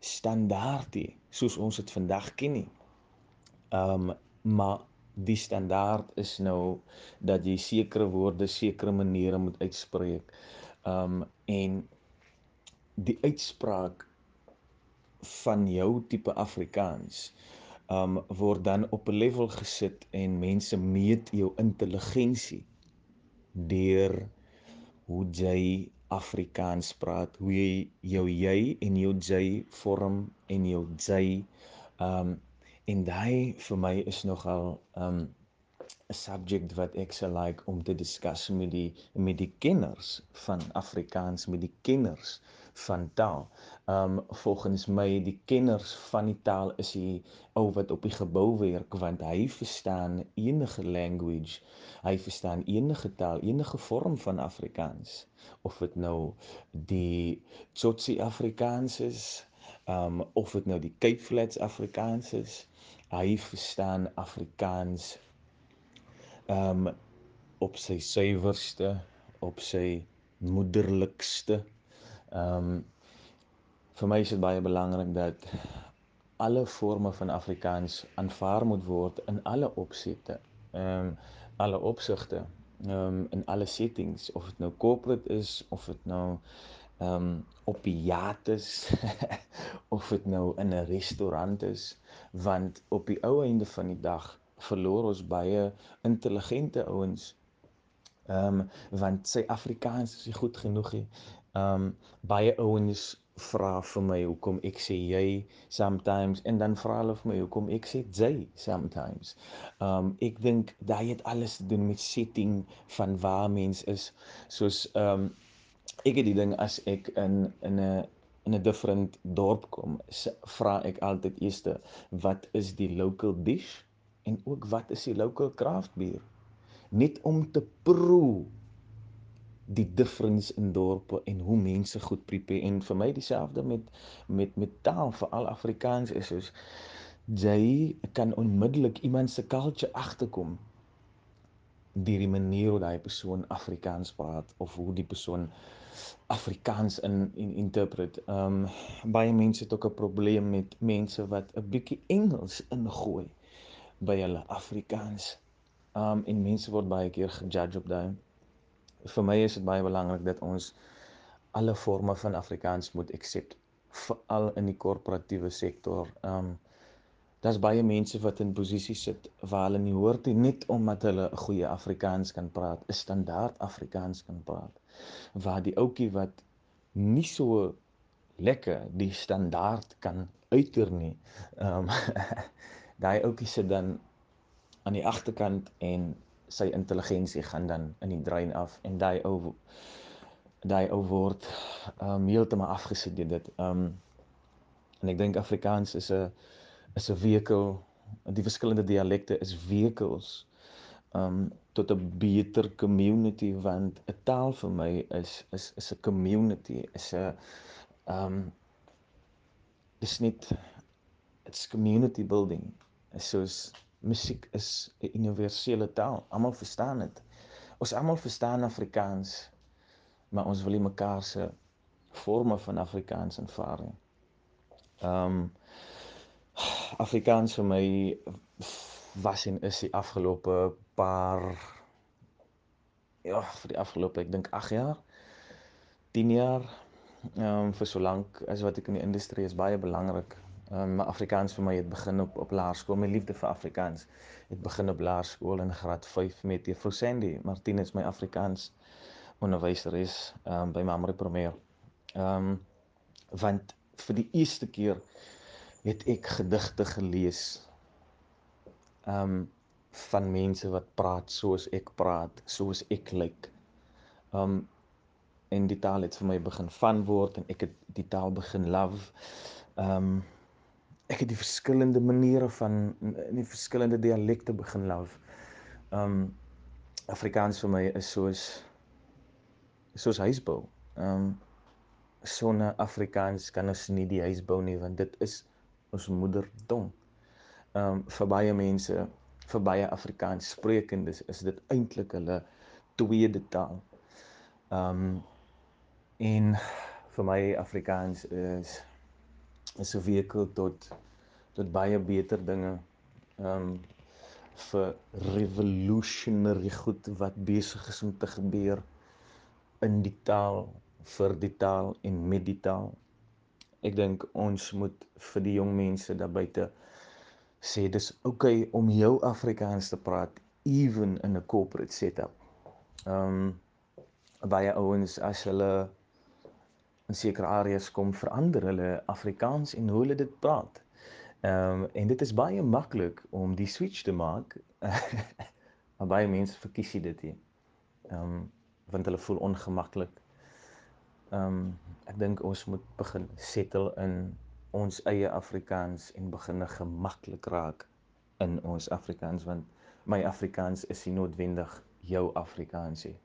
standaard nie soos ons dit vandag ken nie. Um maar die standaard is nou dat jy sekere woorde sekere maniere moet uitspreek. Um en die uitspraak van jou tipe Afrikaans um word dan op 'n level gesit en mense meet jou intelligensie deur hoe jy Afrikaans praat, hoe jy jou jy en jou jy vorm en jou jy um en daai vir my is nogal um 'n subject wat ek se like om te discuss met die met die kenners van Afrikaans, met die kenners van taal. Um volgens my die kenners van die taal is die ou wat op die gebou werk want hy verstaan enige language. Hy verstaan enige taal, enige vorm van Afrikaans. Of dit nou die Tsotsi Afrikaans is, um of dit nou die Cape Flats Afrikaans is. Hy verstaan Afrikaans um op sy suiwerste, op sy moederlikste. Um vir my is dit baie belangrik dat alle forme van Afrikaans aanvaar moet word in alle opsette. Um alle opsigte, um in alle settings of dit nou corporate is of dit nou um op die yacht is of dit nou in 'n restaurant is want op die ou einde van die dag verloor ons baie intelligente ouens Ehm um, want sy Afrikaans is nie goed genoeg nie. Ehm um, baie ouens vra vir my hoekom ek sê jy sometimes en dan vra hulle vir my hoekom ek sê jy sometimes. Um, ek dink daai het alles te doen met setting van waar mens is. Soos um, ek het die ding as ek in in 'n in 'n different dorp kom, vra ek altyd eers wat is die local dish en ook wat is die local craft beer? net om te proe die difference in dorpe en hoe mense goed prepare en vir my dieselfde met met met taal veral Afrikaans is soos jy kan onmiddellik iemand se culture agterkom deur die manier hoe daai persoon Afrikaans praat of hoe die persoon Afrikaans in, in interpret. Ehm um, baie mense het ook 'n probleem met mense wat 'n bietjie Engels ingooi by hulle Afrikaans. Um en mense word baie keer gejudge op daai. Vir my is dit baie belangrik dat ons alle forme van Afrikaans moet accept veral in die korporatiewe sektor. Um daar's baie mense wat in posisies sit waar hulle nie hoort nie net omdat hulle 'n goeie Afrikaans kan praat, 'n standaard Afrikaans kan praat. Waar die ouetjie wat nie so lekker die standaard kan uiter nie. Um daai ouetjie sit dan aan die agterkant en sy intelligensie gaan dan in die drein af en daai ou daai ou word um heeltemal afgesit deur dit. Um en ek dink Afrikaans is 'n is 'n vehikel die verskillende dialekte is vehicles um tot 'n beter community want 'n taal vir my is is is 'n community is 'n um dis net it's community building. Soos musiek is 'n universele taal. Almal verstaan dit. Ons almal verstaan Afrikaans, maar ons wil nie mekaar se forme van Afrikaans aanvaar nie. Ehm um, Afrikaans vir my was en is die afgelope paar ja, vir die afgelope ek dink 8 jaar, 10 jaar, ehm um, vir so lank as wat ek in die industrie is baie belangrik. Ehm um, Afrikaans vir my het begin op op laerskool. My liefde vir Afrikaans het begin op laerskool in graad 5 met Juffrou Sandy Martinez my Afrikaans onderwyseres ehm um, by Mamre Premier. Ehm um, want vir die eerste keer het ek gedigte gelees ehm um, van mense wat praat soos ek praat, soos ek lyk. Ehm um, en die taal het vir my begin van word en ek het die taal begin love. Ehm um, ek het die verskillende maniere van die verskillende dialekte begin. Ehm um, Afrikaans vir my is soos soos huisbou. Um, sonder Afrikaans kan ons nie die huis bou nie want dit is ons moedertong. Ehm um, vir baie mense, vir baie Afrikaans sprekendes is dit eintlik hulle tweede taal. Um, en vir my Afrikaans is is 'n vehikel tot tot baie beter dinge. Ehm um, vir revolutionary goed wat besig is om te gebeur in die taal vir die taal en met die taal. Ek dink ons moet vir die jong mense daar buite sê dis oukei okay om jou Afrikaans te praat even in 'n corporate setup. Ehm um, baie ouens as hulle in sekere areas kom verander hulle Afrikaans en hoe hulle dit praat. Ehm um, en dit is baie maklik om die switch te maak. maar baie mense verkies dit nie. Ehm um, want hulle voel ongemaklik. Ehm um, ek dink ons moet begin settle in ons eie Afrikaans en begin gemaklik raak in ons Afrikaans want my Afrikaans is nie noodwendig jou Afrikaans nie.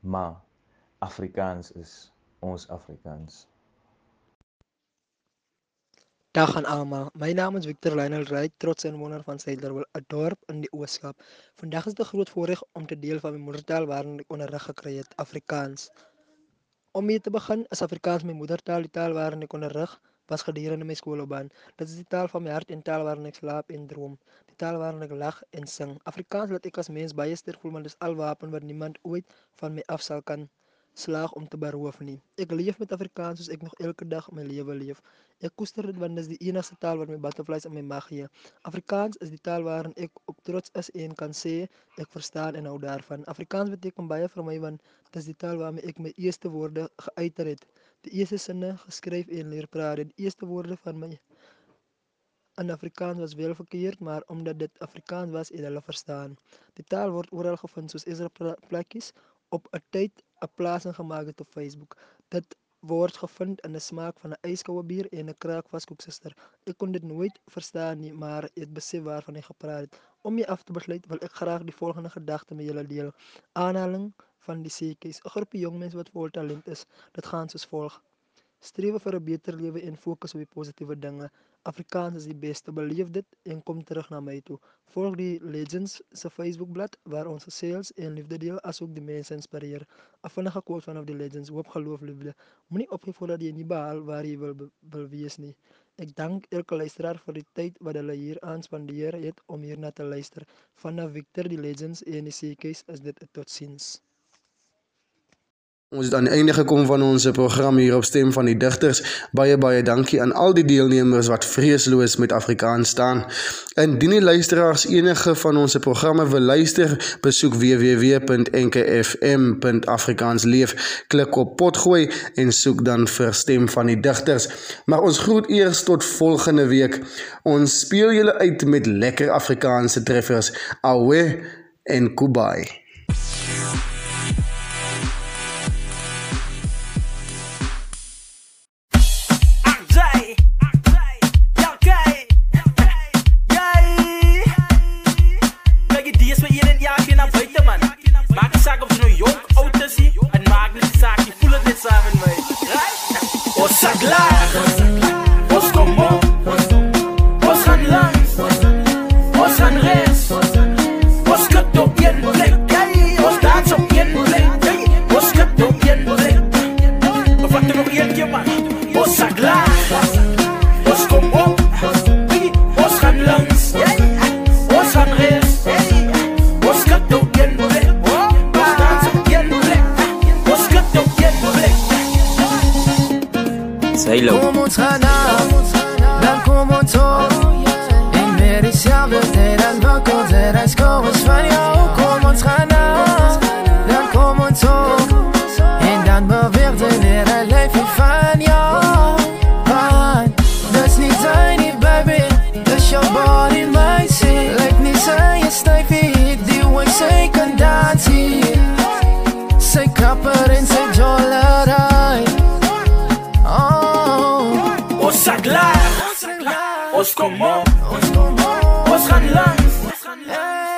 Maar Afrikaans is ons Afrikaans. Dag aan almal. My naam is Victor Lionel Wright, trots inwoner van Suiderwil, 'n dorp in die Ooskaap. Vandag is dit 'n groot voorreg om te deel van my moedertaal waarin ek onderrig gekry het, Afrikaans. Om mee te begin, is Afrikaans my moedertaal, die taal waarin ek onderrig was gedurende my skoolloopbaan. Dit is die taal van my hart en taal waarin ek slaap en droom. Die taal waarin ek lag en sing. Afrikaans laat ek as mens baie sterk voel want dit is al wapen wat niemand ooit van my af sal kan slaag om te beroof nie. Ek leef met Afrikaans soos ek nog elke dag my lewe leef. Ek koester dit want dit is die enigste taal wat my butterflies in my mag gee. Afrikaans is die taal waarin ek ook trots is en kan sê ek verstaan en hou daarvan. Afrikaans beteken baie vir my want dit is die taal waarmee ek my eerste woorde geuiter het. Die eerste sinne geskryf en leer praat. Die eerste woorde van my in Afrikaans was wel verkeerd, maar omdat dit Afrikaans was, het hulle verstaan. Die taal word oral gevind soos Ezra plekkies op 'n tyd 'n plasing gemaak het op Facebook. Dit word gevind in 'n smaak van 'n yskoue bier en 'n kraakvaskoeksuster. Ek kon dit nooit verstaan nie, maar ek besef waarvan hy gepraat het. Om jy af te besluit, wil ek graag die volgende gedagte met julle deel. Aanhaling van die seetjies. 'n Groepie jong mense wat vol talent is. Dit gaan soos volg: Streef vir 'n beter lewe en fokus op die positiewe dinge. Afrikaans is die beste. Beleef dit en kom terug na my toe. Volg die Legends se Facebookblad waar ons gesels en liefde deel asook die mense inspireer. 'n Vinnige quote vanaf die Legends: Hoop, geloof, liefde. Moenie opgee voordat jy nie behaal waar jy wil wil wees nie. Ek dank elke luisteraar vir die tyd wat hulle hier aan spandeer het om hierna te luister. Vanaf Victor die Legends en die CK's is dit 'n totsiens. Ons het aan die einde gekom van ons program hier op Stem van die Digters. Baie baie dankie aan al die deelnemers wat vreesloos met Afrikaans staan. Indien die luisteraars enige van ons programme wil luister, besoek www.nkfm.afrikaansleef. Klik op potgooi en soek dan vir Stem van die Digters. Maar ons groet eers tot volgende week. Ons speel julle uit met lekker Afrikaanse treffers. Awe en Kubai. Ons sak apparenze già la rai Os saklar Os komor Os ranlans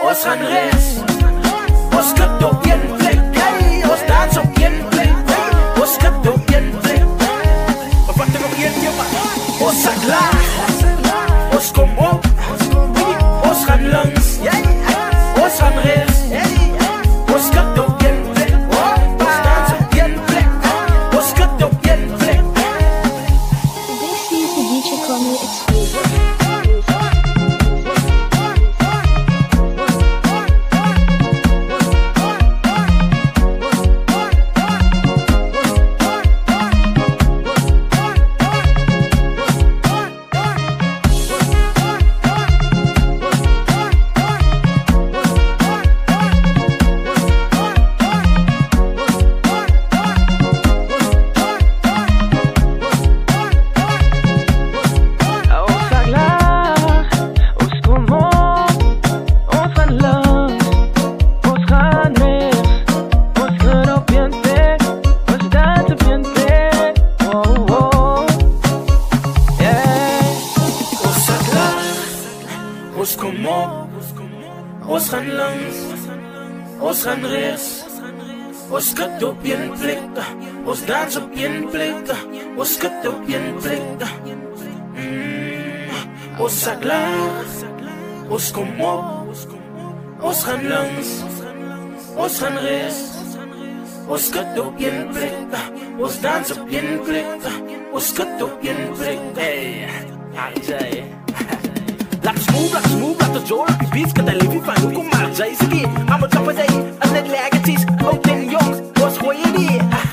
Os ranres Busrenriss, was gut op jeden Blick, was Tanz auf jeden Blick, was gut auf jeden Blick, ey, ey, Laks mu, laks mu, blab der Joe, laks Beats, kann der Levi fahren, du komm mal, Jay-Z, Mama Chopper Day, an der Legacies, auch den Jungs, was hohe die, ah.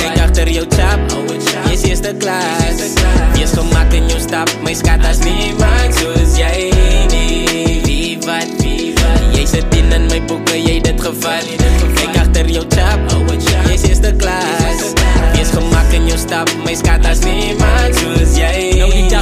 Kijk achter jouw chap, je is eerste klas. Je is gemaakt in jouw stap, mijn schat als niemand zoals jij. Nee, wie wat, wie wat. Jij zit in en mijn boeken, jij dit gevaar. Kijk achter jouw chap, je is eerste klas. Je is gemaakt in jouw stap, mijn schat als niemand zoals jij.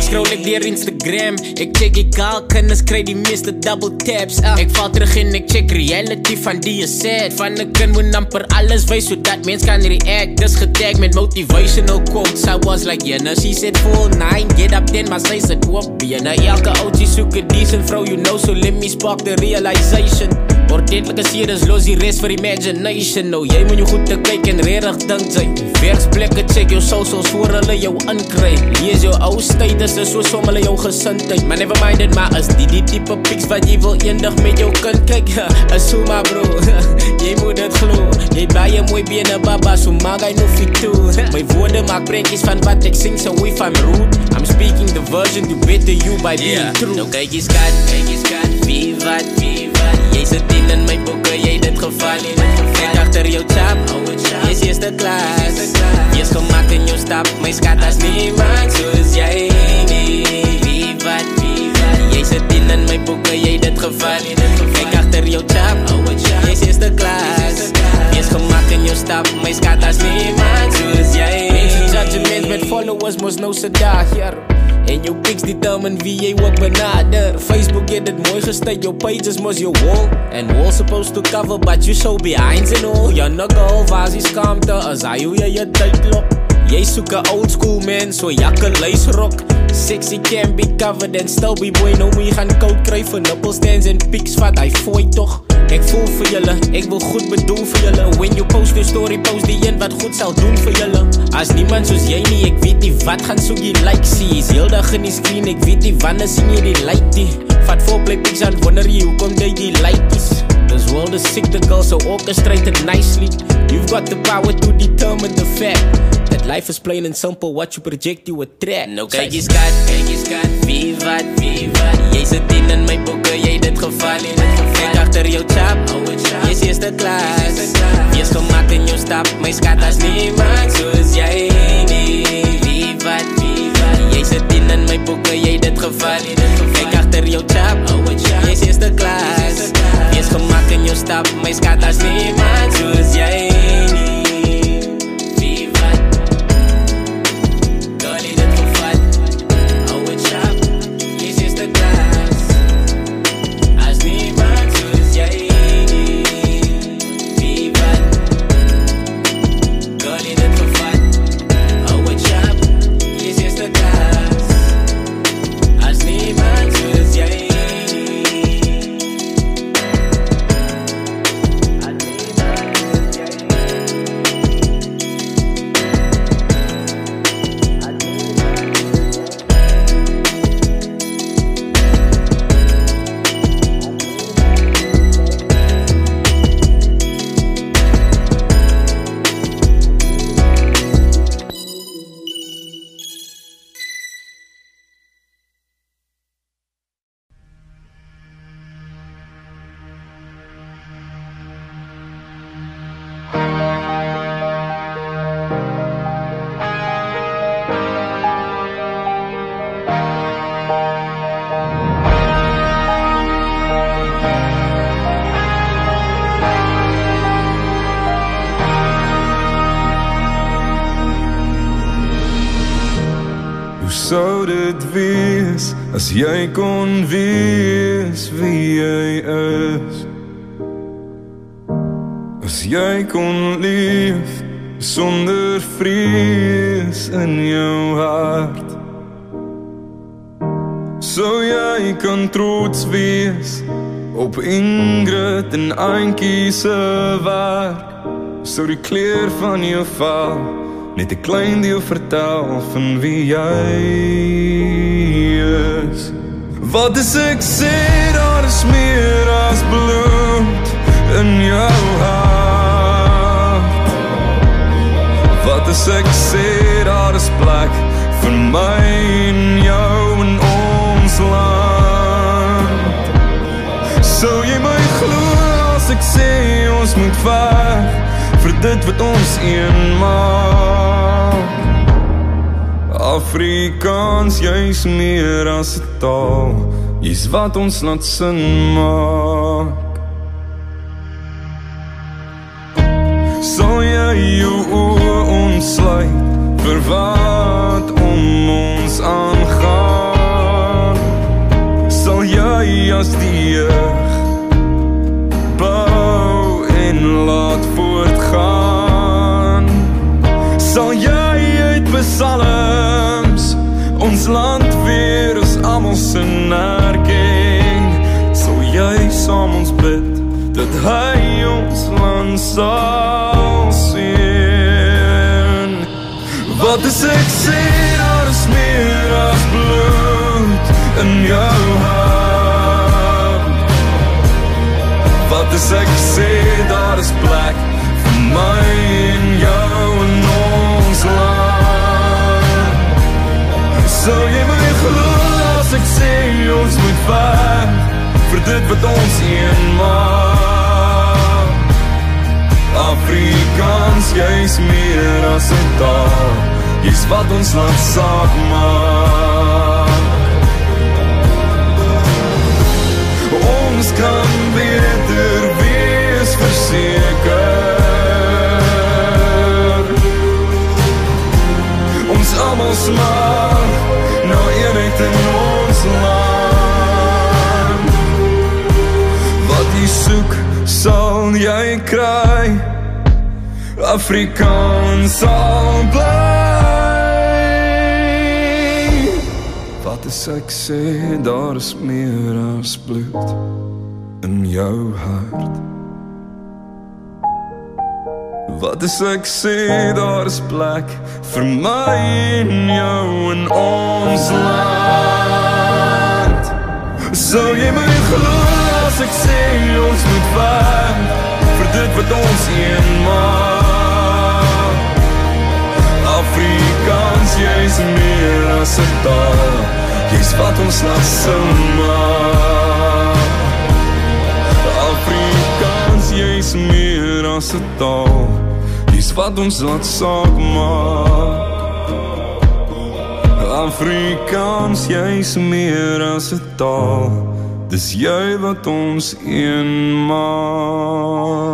Scroll ek deur Instagram. Ek check die kaal kinders kry die meeste double taps uh, Ek val terug en ek check reality van die is sad Van 'n kind moet amper alles wys sodat mens kan react. Dis getag met motivational quotes. I was like, yeah, no, she said full nine. Get up then, maar sy sit op bene. Elke outie soek 'n decent vrou, you know So let me spark the realization. Ordentlike seer is los die rest vir imagination. Nou jy moet jou goed te kyk en regtig dink jy Werksplekke check jou socials voor hulle jou inkry. Lees jou ou status is so som hulle jou gesindheid? Maar never mind it, maar is die die type pics wat jy wil eendag met jou kind kyk Is so maar bro, jy moet dit glo. Jy het baie mooi bene baba, so maak hy no fit toe. My woorde maak prentjies van wat ek sing, so if I'm rude I'm speaking the version to better you by being yeah. true. Nou kyk jy skat, kyk jy skat, wie wat, wie wat Jy sit in in my boeke, jy het dit geval Kyk agter jou chap, jy's eerste klas. Wees gemak in jou stap, my skat as niemand soos jy nie Wie wat, wie wat? Jy sit in in my boeke, jy het dit geval Kyk agter jou chap, jy's eerste klas. Wees gemak in jou stap, my skat as niemand soos jy Judgment met followers mos nou se dag hier En jou pics determine wie jy ook benader. Facebook het dit mooi gestel, jou page is mos jou wall. And wall supposed to cover, but you show behind and all. Jou nigga, waar is die skamte, as hy hoe jy jy tyd lok Jy soek 'n old school man, so jakke luisrok Sexy can be covered and still be boy Nou moet jy gaan koud kry vir nipple stands en pics Vat. Hy fooi toch Ek voel vir julle, ek wil goed bedoel vir julle. When you post your story, post die een wat goed sal doen vir julle. As niemand soos jy nie, ek weet nie wat gaan soek jy like See, is heel dag in die screen, ek weet nie wanneer sien jy die light die Vat voorplay pics aan, wonder jy hoekom jy die likekies This world is sick, the girl so orchestrate it nicely. You've got the power to determine the fact That life is plain and simple, what you project you attract Nou kyk jy skat, kyk jy skat, wie wat, wie wat? Jy sit in in my boeke, jy het dit geval Kyk agter jou chap, jy's eerste klas. Wees gemak in jou stap, my skat as niemand soos jy nie Wie wat, wie wat? Jy sit in in my boeke, jy het dit geval Kyk agter jou chap, jy's eerste klas. Wees gemak in jou stap, my skat as niemand soos jy sou dit wees as jy kon wees wie jy is? As jy kon leef sonder vrees in jou hart. Sou jy kan trots wees op Ingrid en Antjie se werk. Sou die kleur van jou val net 'n klein deel vertel van wie jy is. Wat is ek sê daar is meer as bloed in jou hart. Wat is ek sê daar is plek vir my en jou in ons land. Sou jy my glo as ek sê ons moet veg vir dit wat ons een maak. Afrikaans jy's meer as 'n taal jy's wat ons laat sin maak. Sal jy jou oë ontsluit vir wat om ons aangaan? Sal jy as die wat is ek sê daar is meer as bloed in jou hart. Wat is ek sê daar is plek vir my en jou in ons land. Sou jy my glo as ek sê ons moet weg vir dit wat ons een maak Afrikaans jy's meer as 'n taal. Jy's wat ons land saak maak ons kan beter wees verseker. Ons almal smaak na eenheid in ons land. Wat jy soek sal jy kry Afrikaans sal bly. Wat as ek sê daar is meer as bloed in jou hart. Wat as ek sê daar is plek vir my en jou in ons land. Sou jy my glo as ek sê ons moet weg vir dit wat ons een jy's meer as 'n taal jy's wat ons sing maak Afrikaans jy's meer as 'n taal jy's wat ons laat saak maak Afrikaans jy's meer as 'n taal dis jy wat ons een maak